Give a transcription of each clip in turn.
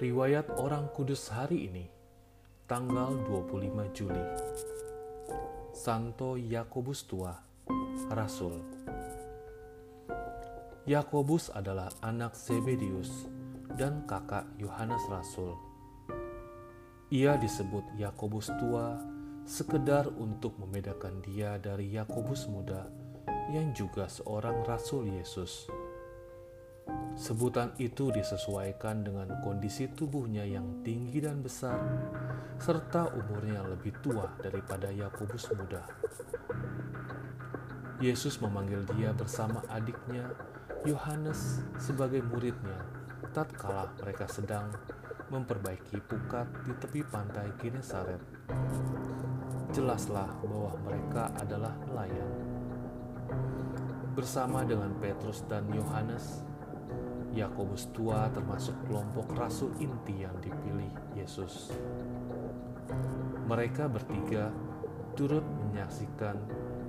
Riwayat Orang Kudus hari ini, tanggal 25 Juli. Santo Yakobus Tua, Rasul. Yakobus adalah anak Zebedius dan kakak Yohanes Rasul. Ia disebut Yakobus Tua sekedar untuk membedakan dia dari Yakobus Muda yang juga seorang rasul Yesus. Sebutan itu disesuaikan dengan kondisi tubuhnya yang tinggi dan besar, serta umurnya lebih tua daripada Yakobus muda. Yesus memanggil dia bersama adiknya Yohanes sebagai muridnya tatkala mereka sedang memperbaiki pukat di tepi pantai Genesaret. Jelaslah bahwa mereka adalah nelayan. Bersama dengan Petrus dan Yohanes, Yakobus tua termasuk kelompok rasul inti yang dipilih Yesus. Mereka bertiga turut menyaksikan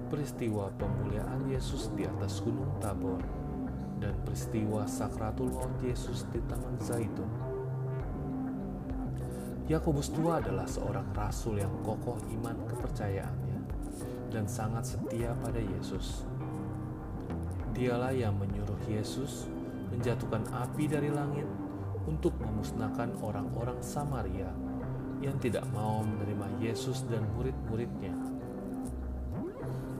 peristiwa pemuliaan Yesus di atas Gunung Tabor dan peristiwa sakratul maut Yesus di Taman Zaitun. Yakobus tua adalah seorang rasul yang kokoh iman kepercayaannya dan sangat setia pada Yesus. Dialah yang menyuruh Yesus menjatuhkan api dari langit untuk memusnahkan orang-orang Samaria yang tidak mau menerima Yesus dan murid-muridnya.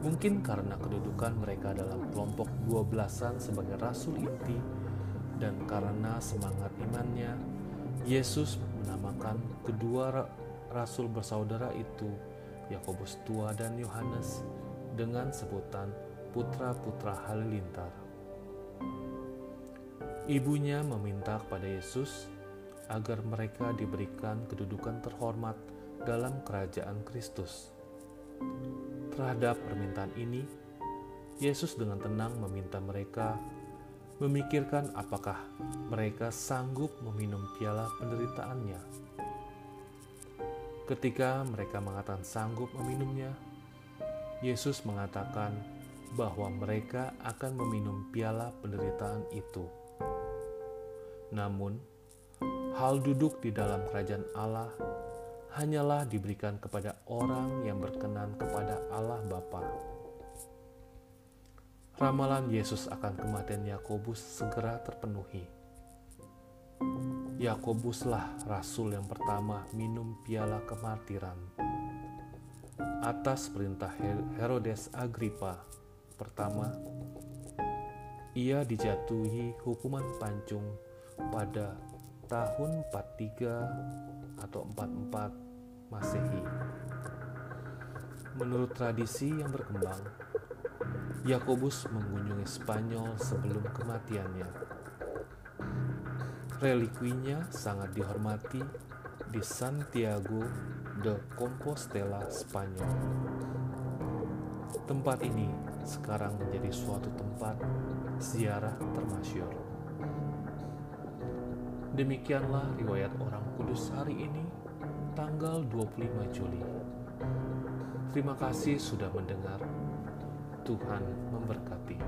Mungkin karena kedudukan mereka dalam kelompok dua belasan sebagai rasul inti dan karena semangat imannya, Yesus menamakan kedua rasul bersaudara itu, Yakobus tua dan Yohanes, dengan sebutan putra-putra halilintar. Ibunya meminta kepada Yesus agar mereka diberikan kedudukan terhormat dalam kerajaan Kristus. Terhadap permintaan ini, Yesus dengan tenang meminta mereka memikirkan apakah mereka sanggup meminum piala penderitaannya. Ketika mereka mengatakan sanggup meminumnya, Yesus mengatakan bahwa mereka akan meminum piala penderitaan itu. Namun, hal duduk di dalam kerajaan Allah hanyalah diberikan kepada orang yang berkenan kepada Allah Bapa. Ramalan Yesus akan kematian Yakobus segera terpenuhi. Yakobuslah rasul yang pertama minum piala kemartiran. Atas perintah Herodes Agripa pertama, ia dijatuhi hukuman pancung pada tahun 43 atau 44 Masehi. Menurut tradisi yang berkembang, Yakobus mengunjungi Spanyol sebelum kematiannya. Relikwinya sangat dihormati di Santiago de Compostela, Spanyol. Tempat ini sekarang menjadi suatu tempat ziarah termasyur. Demikianlah riwayat orang kudus hari ini, tanggal 25 Juli. Terima kasih sudah mendengar. Tuhan memberkati.